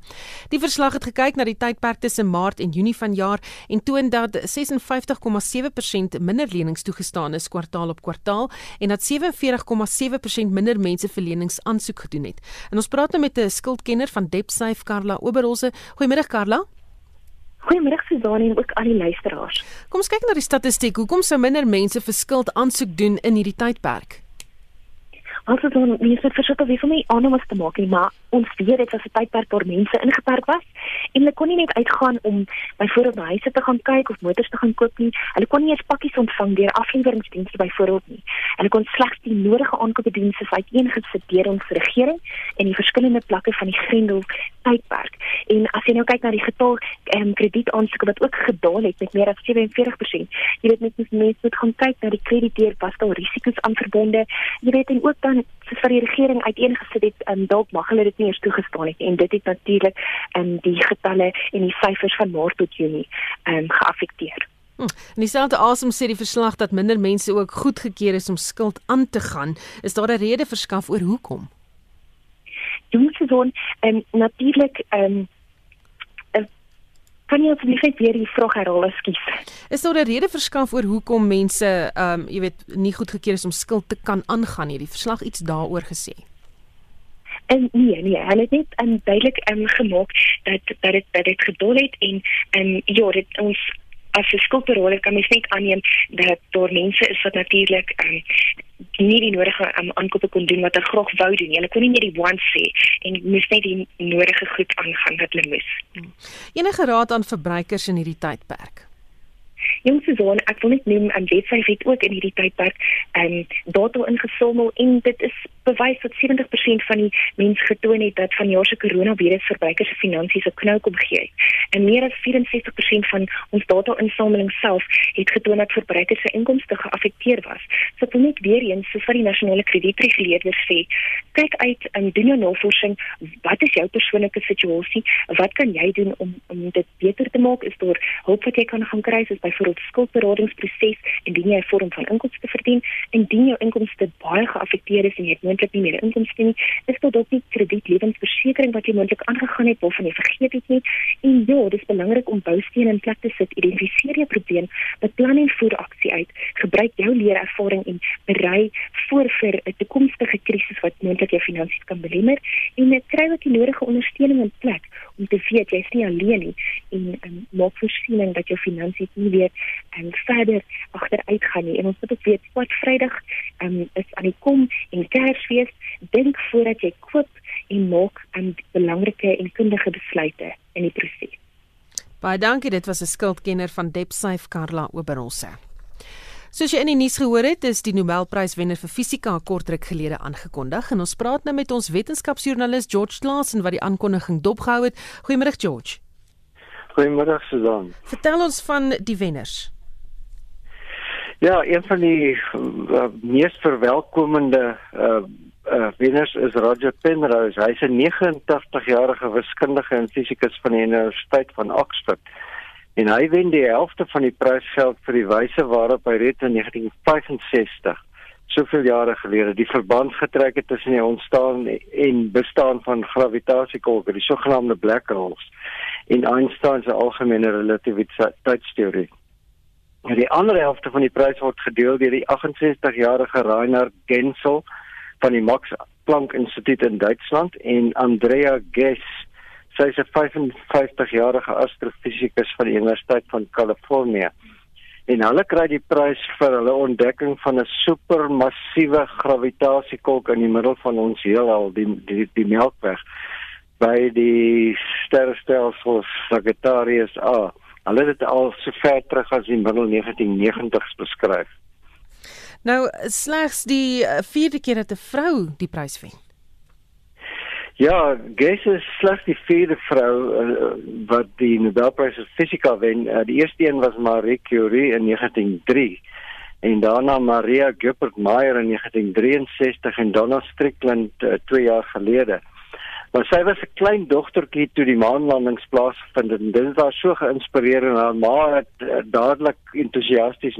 Die verslag het gekyk na die tydperk tussen Maart en Junie vanjaar en toon dat 56,7% minder lenings toegestaan is kwartaal op kwartaal en dat 47,7% minder mense vir lenings aansoek gedoen het. En ons praat nou met 'n skuldkenner van DebtSafe Karla Oberholse. Goeiemôre Karla. Goeiemôre Susan en ook al die luisteraars. Kom ons kyk na die statistiek. Hoekom sou minder mense vir skuld aansoek doen in hierdie tydperk? Also dan wie se verskil wie vir my aannames te maak nie, maar ons weet dit was 'n tydperk waar mense ingeperk was en hulle kon nie net uitgaan om byvoorbeeld na huise te gaan kyk of motors te gaan koop nie. Hulle kon nie eens pakkies ontvang deur afleweringsdienste byvoorbeeld nie. Hulle kon slegs die nodige aankope dienste uiteengesit deur ons regering en die verskillende plekke van die Grendel tydperk. En as jy nou kyk na die getal ehm um, kredietaansoeke wat ook gedaal het met meer as 47%. Jy weet net mense moet gaan kyk na die krediteer was daar risiko's aan verbonde. Jy weet en ook dan soos vir die regering uiteengesit het, um, dalk mag hulle dit nie eens toegestaan het en dit het natuurlik um, die getalle en die syfers van Maart tot Junie um, geaffekteer. Hm. En dieselfde asem sê die verslag dat minder mense ook goedgekeur is om skuld aan te gaan. Is daar 'n rede verskaf oor hoekom? Jongs, so 'n um, natuurlik um, Kan jy asseblief net weer die vraag herhaal, ekskuus? Is daar 'n rede verskaf oor hoekom mense ehm um, jy weet nie goedgekeur is om skuld te kan aangaan nie? Die verslag iets daaroor gesê. En nee, nee, hulle het net um, duidelik um, gemaak dat dat dit dat dit gedol het en en um, ja, dit ons as 'n skuldberoler kan mens net aanneem dat daar mense is wat natuurlik um, nie die nodige um, aankope kon doen wat hulle graag wou doen. Hulle kon nie net die one sê en moes net die nodige goed aangaan wat hulle moes. Hmm. Enige raad aan verbruikers in hierdie tydperk? Jong Suzan, ek wil net noem aan webwerf het ook in hierdie tydperk ehm um, data ingesamel en dit is bewys dat 70% van die mense getoon het dat vanjaar se koronavirus verbruikers se finansies 'n knou kom gee. En meer as 64% van ons data-insameling self het getoon dat verbruikers se inkomste geaffekteer was. So ek wil net weer eens so vir die nasionale kredietreguleerder sê, kyk uit en doen jou navorsing, wat is jou persoonlike situasie? Wat kan jy doen om om dit beter te maak? Is daar hulp wat jy kan gaan kry, soos byvoorbeeld skuldberadingsproses indien jy 'n vorm van inkomste verdien, indien jou inkomste baie geaffekteer is en jy het moontlik nie meer inkomste nie, is dit dalk nie kredietlewensversekering wat jy moontlik aangegaan het waarvan jy vergeet het nie. En ja, dit is belangrik om boustene in plek te sit, identifiseer jou probleem, beplan en voer aksie uit, gebruik jou leerervaring en berei voor vir 'n toekomstige krisis wat moontlik jou finansies kan belemmer en kry ook die nodige ondersteuning in plek om te weet jy's nie alleen nie en um, maak voorsiening dat jou finansies nie weer um, verder agteruit gaan nie. En ons moet ook weet wat Vrydag um, is aan die kom en Kers wees, dink voordat jy koop en maak 'n belangrike en kundige besluite in die proses. Baie dankie, dit was 'n skuldkenner van DebtSafe Karla Oberholse. Soos jy in die nuus gehoor het, is die Nobelpryswenner vir fisika 'n kort ruk gelede aangekondig en ons praat nou met ons wetenskapsjoernalis George Claassen wat die aankondiging dopgehou het. Goeiemôre George. Goeiemôre Susan. Vertel ons van die wenners. Ja, een van die uh, mees verwelkomende uh uh wenners is Roger Penrose. Hy's 'n 89-jarige wiskundige en fisikus van die Universiteit van Oxford. En hy wen die helfte van die prysgeld vir die wyse waarop hy red in 1965, soveel jare gelede, die verband getrek het tussen die ontstaan en bestaan van gravitasiegolwe, die sogenaamde black holes, en Einstein se algemene relativiteitsteorie. Ja, die ander helfte van die prys word gedeel deur die 68-jarige Reinhard Genzel van die Max Planck Instituut in Duitsland en Andrea Ghez, sy is 'n 55-jarige astrofisikus van die Universiteit van Kalifornië. En hulle kry die prys vir hulle ontdekking van 'n supermassiewe gravitasiekolk in die middel van ons heelal, die die, die Melkweg by die sterrestelsel Sagittarius A. Hulle het dit al so ver terug as die middel 1990s beskryf. Nou slegs die uh, vierde keer dat 'n vrou die prys wen. Ja, Gess is slegs die vierde vrou uh, wat die Nobelprys vir fisika wen. Uh, die eerste een was Marie Curie in 1903 en daarna Maria Goeppert-Meyer in 1963 en Donald Strickland 2 uh, jaar gelede. Maar sy was 'n klein dogtertjie toe die maanlandings plaasvind en dit was so geïnspireerd haar ma het uh, dadelik entoesiasties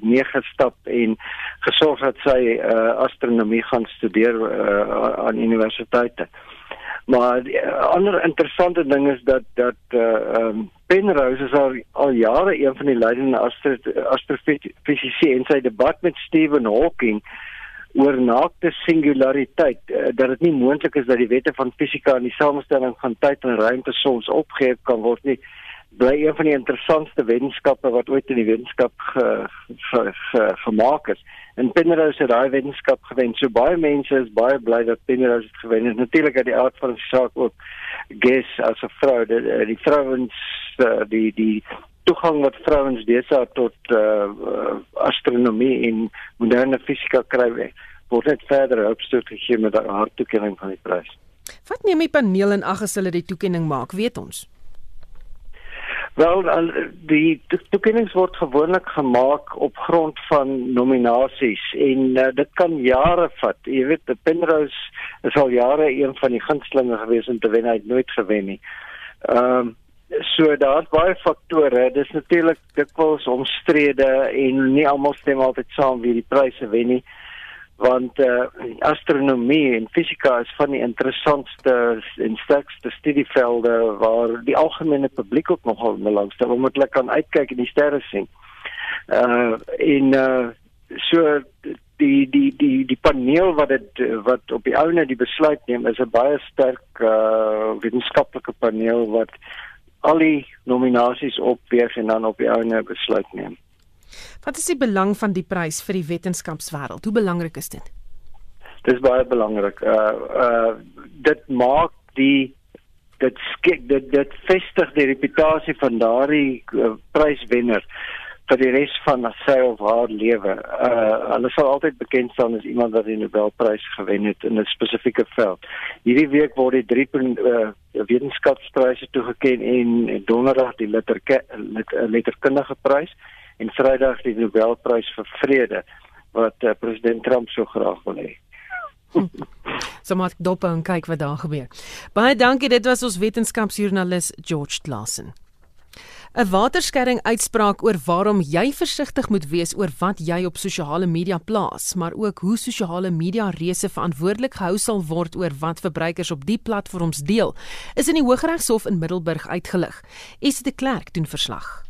neergestap en gesorg dat sy uh, astronomie gaan studeer uh, aan universiteite. Maar 'n ander interessante ding is dat dat uh, um, Penrose is al, al jare een van die leidende astrofisici en sy debat met Stephen Hawking oor naakte singulariteit uh, dat dit nie moontlik is dat die wette van fisika in die samestelling van tyd en ruimte soms opgehef kan word nie. Bly een van die interessantste wetenskappe wat ooit in die wetenskap gemaak is. En Penrose het daai wetenskap gewen. So baie mense is baie bly dat Penrose het gewen. En natuurlik uit die aard van die saak ook guess as 'n vrou die, die vrouens die die toegang wat vrouens deesdae tot uh, astronomie en moderne fisika kry word net verder opstoot gegee met haar toekenning van die prys. Wat neem die paneel in ag as hulle die toekenning maak, weet ons? Wel, die toekennings word gewoonlik gemaak op grond van nominasies en uh, dit kan jare vat. Jy weet, die Penrose is al jare een van die gunstelinge gewees om te wen, hy het nooit gewen nie. Ehm um, So daar's baie faktore. Dis natuurlik dikwels omstrede en nie almal stem altyd saam wie die pryse wen nie. Want uh, astronomie en fisika is van die interessantste en sterkste studievelde waar die algemene publiek ook nogal belangstel omdat hulle kan uitkyk en die sterre sien. Uh in uh so die die die die paneel wat dit wat op die ouene die besluit neem is 'n baie sterk uh wetenskaplike paneel wat al die nominasies opweeg en dan op die ouene besluit neem. Wat is die belang van die prys vir die wetenskapswêreld? Hoe belangrik is dit? Dis baie belangrik. Uh uh dit maak die dit skik dit dit vestig die reputasie van daardie uh, pryswenner vir die res van sy of haar lewe. Uh hulle sal altyd bekend staan as iemand wat die Nobelprys gewen het in 'n spesifieke veld. Hierdie week word die drie uh wetenskapspryse toegekend en donderdag die letter, letterkundige prys en vrydag die Nobelprys vir vrede wat uh, president Trump so graag wil hê. so maar dop en kyk wat daar gebeur. Baie dankie, dit was ons wetenskapsjoernalis George Klassen. 'n waterskerring uitspraak oor waarom jy versigtig moet wees oor wat jy op sosiale media plaas, maar ook hoe sosiale media reëse verantwoordelik gehou sal word oor wat verbruikers op die platforms deel, is in die Hooggeregshof in Middelburg uitgelig. Esie de Klerk doen verslag.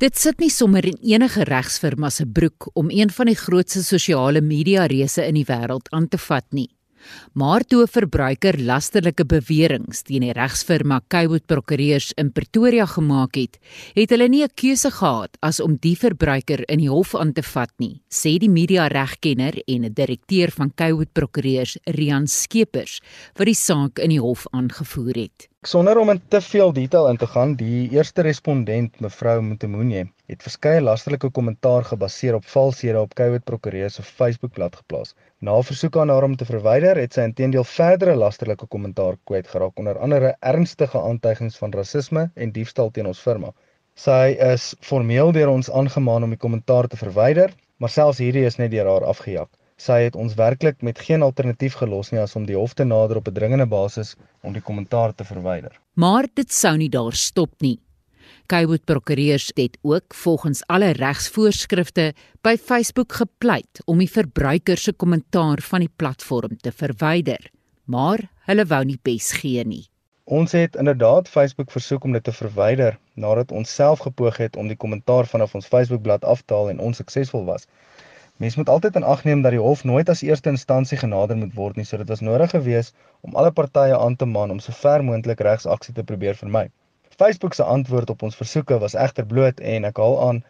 Dit sit nie sommer in enige regsfirma se broek om een van die grootste sosiale media reëse in die wêreld aan te vat nie. Maar toe 'n verbruiker lasterlike beweringe teen die regsfirma Kaywood Prokureurs in Pretoria gemaak het, het hulle nie 'n keuse gehad as om die verbruiker in die hof aan te vat nie, sê die media regkenner en 'n direkteur van Kaywood Prokureurs, Rian Skeepers, wat die saak in die hof aangevoer het. Sonder om in te veel detail in te gaan, die eerste respondent, mevrou Mtemunye, het verskeie lasterlike kommentaar gebaseer op valshede op Kowet Prokureur se Facebookblad geplaas. Na versoek aan haar om te verwyder, het sy intedeel verdere lasterlike kommentaar kwyt geraak, onder andere ernstige aantuigings van rasisme en diefstal teen ons firma. Sy is formeel deur ons aangemaan om die kommentaar te verwyder, maar selfs hierdie is net deur haar afgejak sy het ons werklik met geen alternatief gelos nie as om die hof te nader op 'n dringende basis om die kommentaar te verwyder. Maar dit sou nie daar stop nie. Kaywood Prokureurs het ook volgens alle regsvoorskrifte by Facebook gepleit om die verbruiker se kommentaar van die platform te verwyder, maar hulle wou nie bes gee nie. Ons het inderdaad Facebook versoek om dit te verwyder nadat ons self gepoog het om die kommentaar vanaf ons Facebookblad af te haal en onsuksesvol was. Mens moet altyd in ag neem dat die hof nooit as eerste instansie genader moet word nie, so dit was nodig geweest om alle partye aan te maan om so ver moontlik regsaksie te probeer vermy. Facebook se antwoord op ons versoeke was egter bloot en ek haal aan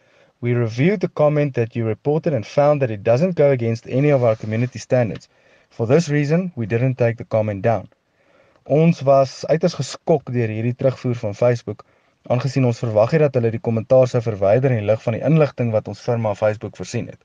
We reviewed the comment that you reported and found that it doesn't go against any of our community standards. For this reason, we didn't take the comment down. Ons was uiters geskok deur hierdie terugvoer van Facebook, aangesien ons verwag het dat hulle die kommentaar sou verwyder in lig van die inligting wat ons firma Facebook voorsien het.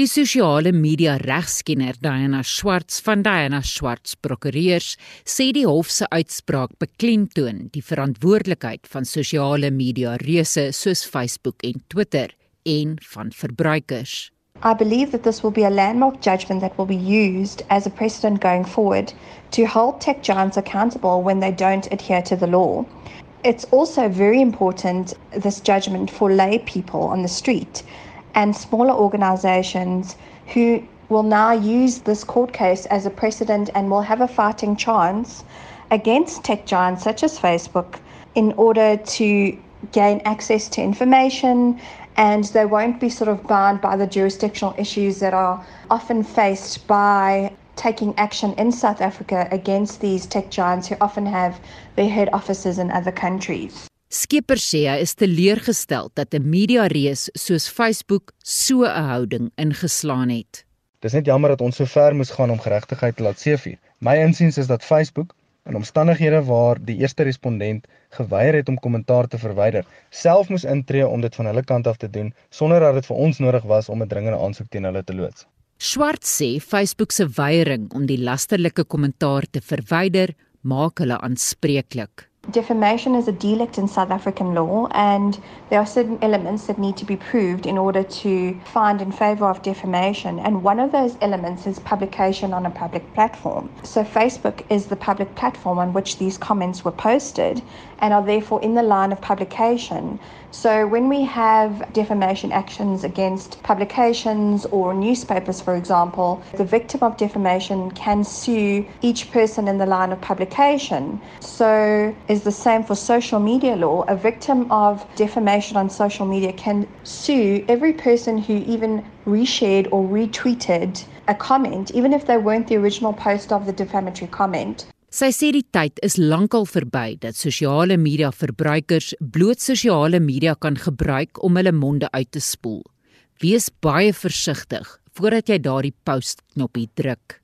Die sosiale media regskenner Diana Schwartz van Diana Schwartz Prokureurs sê die hof se uitspraak beklemtoon die verantwoordelikheid van sosiale media reuse soos Facebook en Twitter en van verbruikers. I believe that this will be a landmark judgment that will be used as a precedent going forward to hold tech giants accountable when they don't adhere to the law. It's also very important, this judgment, for lay people on the street and smaller organizations who will now use this court case as a precedent and will have a fighting chance against tech giants such as Facebook in order to gain access to information and they won't be sort of bound by the jurisdictional issues that are often faced by taking action in South Africa against these tech giants who often have their head offices in other countries. Skipper sê hy is teleurgestel dat 'n media reus soos Facebook so 'n houding ingeslaan het. Dis net jammer dat ons so ver moes gaan om geregtigheid te laat seevier. My insiens is dat Facebook in omstandighede waar die eerste respondent geweier het om kommentaar te verwyder, self moes intree om dit van hulle kant af te doen sonder dat dit vir ons nodig was om 'n dringende aansoek teen hulle te loods. Swart sê Facebook se weiering om die lasterlike kommentaar te verwyder maak hulle aanspreeklik. Defamation is a delict in South African law, and there are certain elements that need to be proved in order to find in favor of defamation. And one of those elements is publication on a public platform. So, Facebook is the public platform on which these comments were posted and are therefore in the line of publication. So, when we have defamation actions against publications or newspapers, for example, the victim of defamation can sue each person in the line of publication. So, is the same for social media law. A victim of defamation on social media can sue every person who even reshared or retweeted a comment, even if they weren't the original post of the defamatory comment. Sy sê die tyd is lankal verby dat sosiale media verbruikers bloot sosiale media kan gebruik om hulle monde uit te spoel. Wees baie versigtig voordat jy daardie post knoppie druk.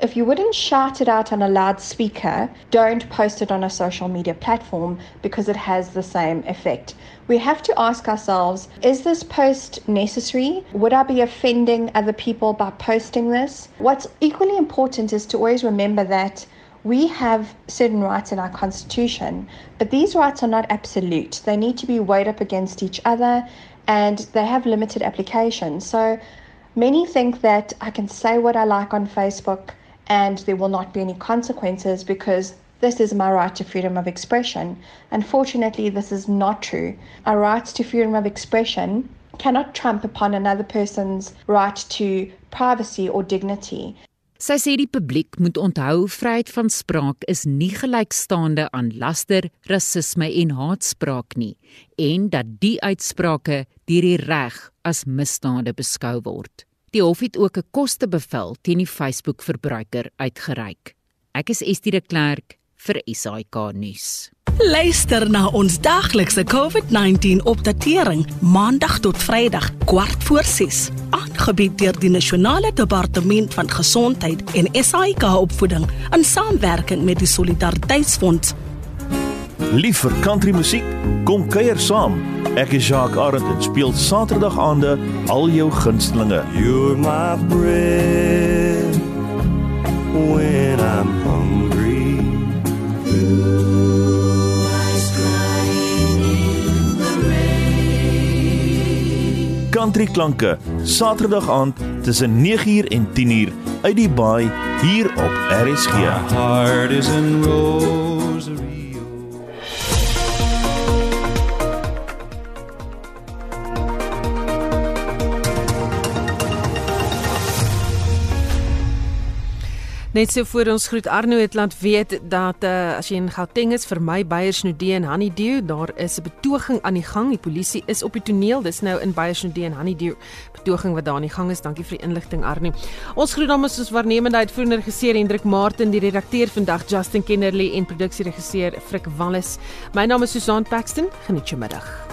If you wouldn't shout it out on a loudspeaker, don't post it on a social media platform because it has the same effect. We have to ask ourselves is this post necessary? Would I be offending other people by posting this? What's equally important is to always remember that we have certain rights in our constitution, but these rights are not absolute. They need to be weighed up against each other and they have limited application. So many think that I can say what I like on Facebook and there will not be any consequences because this is my right to freedom of expression. Unfortunately, this is not true. Our rights to freedom of expression cannot trump upon another person's right to privacy or dignity. Sy sê die publiek moet onthou vryheid van spraak is nie gelykstaande aan laster, rasisme en haatspraak nie en dat die uitsprake deur die reg as misdade beskou word. Die hof het ook 'n kostebevel teen die Facebook-verbruiker uitgereik. Ek is Estie de Klerk vir SAK nuus. Luister na ons daglikse COVID-19 opdatering maandag tot Vrydag kwart voor 6 aangebied deur die Nasionale Departement van Gesondheid en SAIK opvoeding in saamwerking met die Solidariteitsfonds. Lief vir country musiek, kom kuier saam. Ek is Jacques Arend en speel Saterdag aande al jou gunstelinge. You're my bread when I'm hungry. Country klanke, Saterdag aand tussen 9uur en 10uur uit die baai hier op RSG. My heart is in Rosario. Net so voor ons groet Arno het laat weet dat uh, as jy in Gauteng is vir my Beyersnodie en Honeydew, daar is 'n betoging aan die gang. Die polisie is op die toneel. Dis nou in Beyersnodie en Honeydew betoging wat daar aan die gang is. Dankie vir die inligting Arno. Ons groet namens ons waarnemende uitvoerende regisseur Hendrik Martin, die redakteur vandag Justin Kennerly en produksieregisseur Frik Wallis. My naam is Susan Paxton. Geniet jou middag.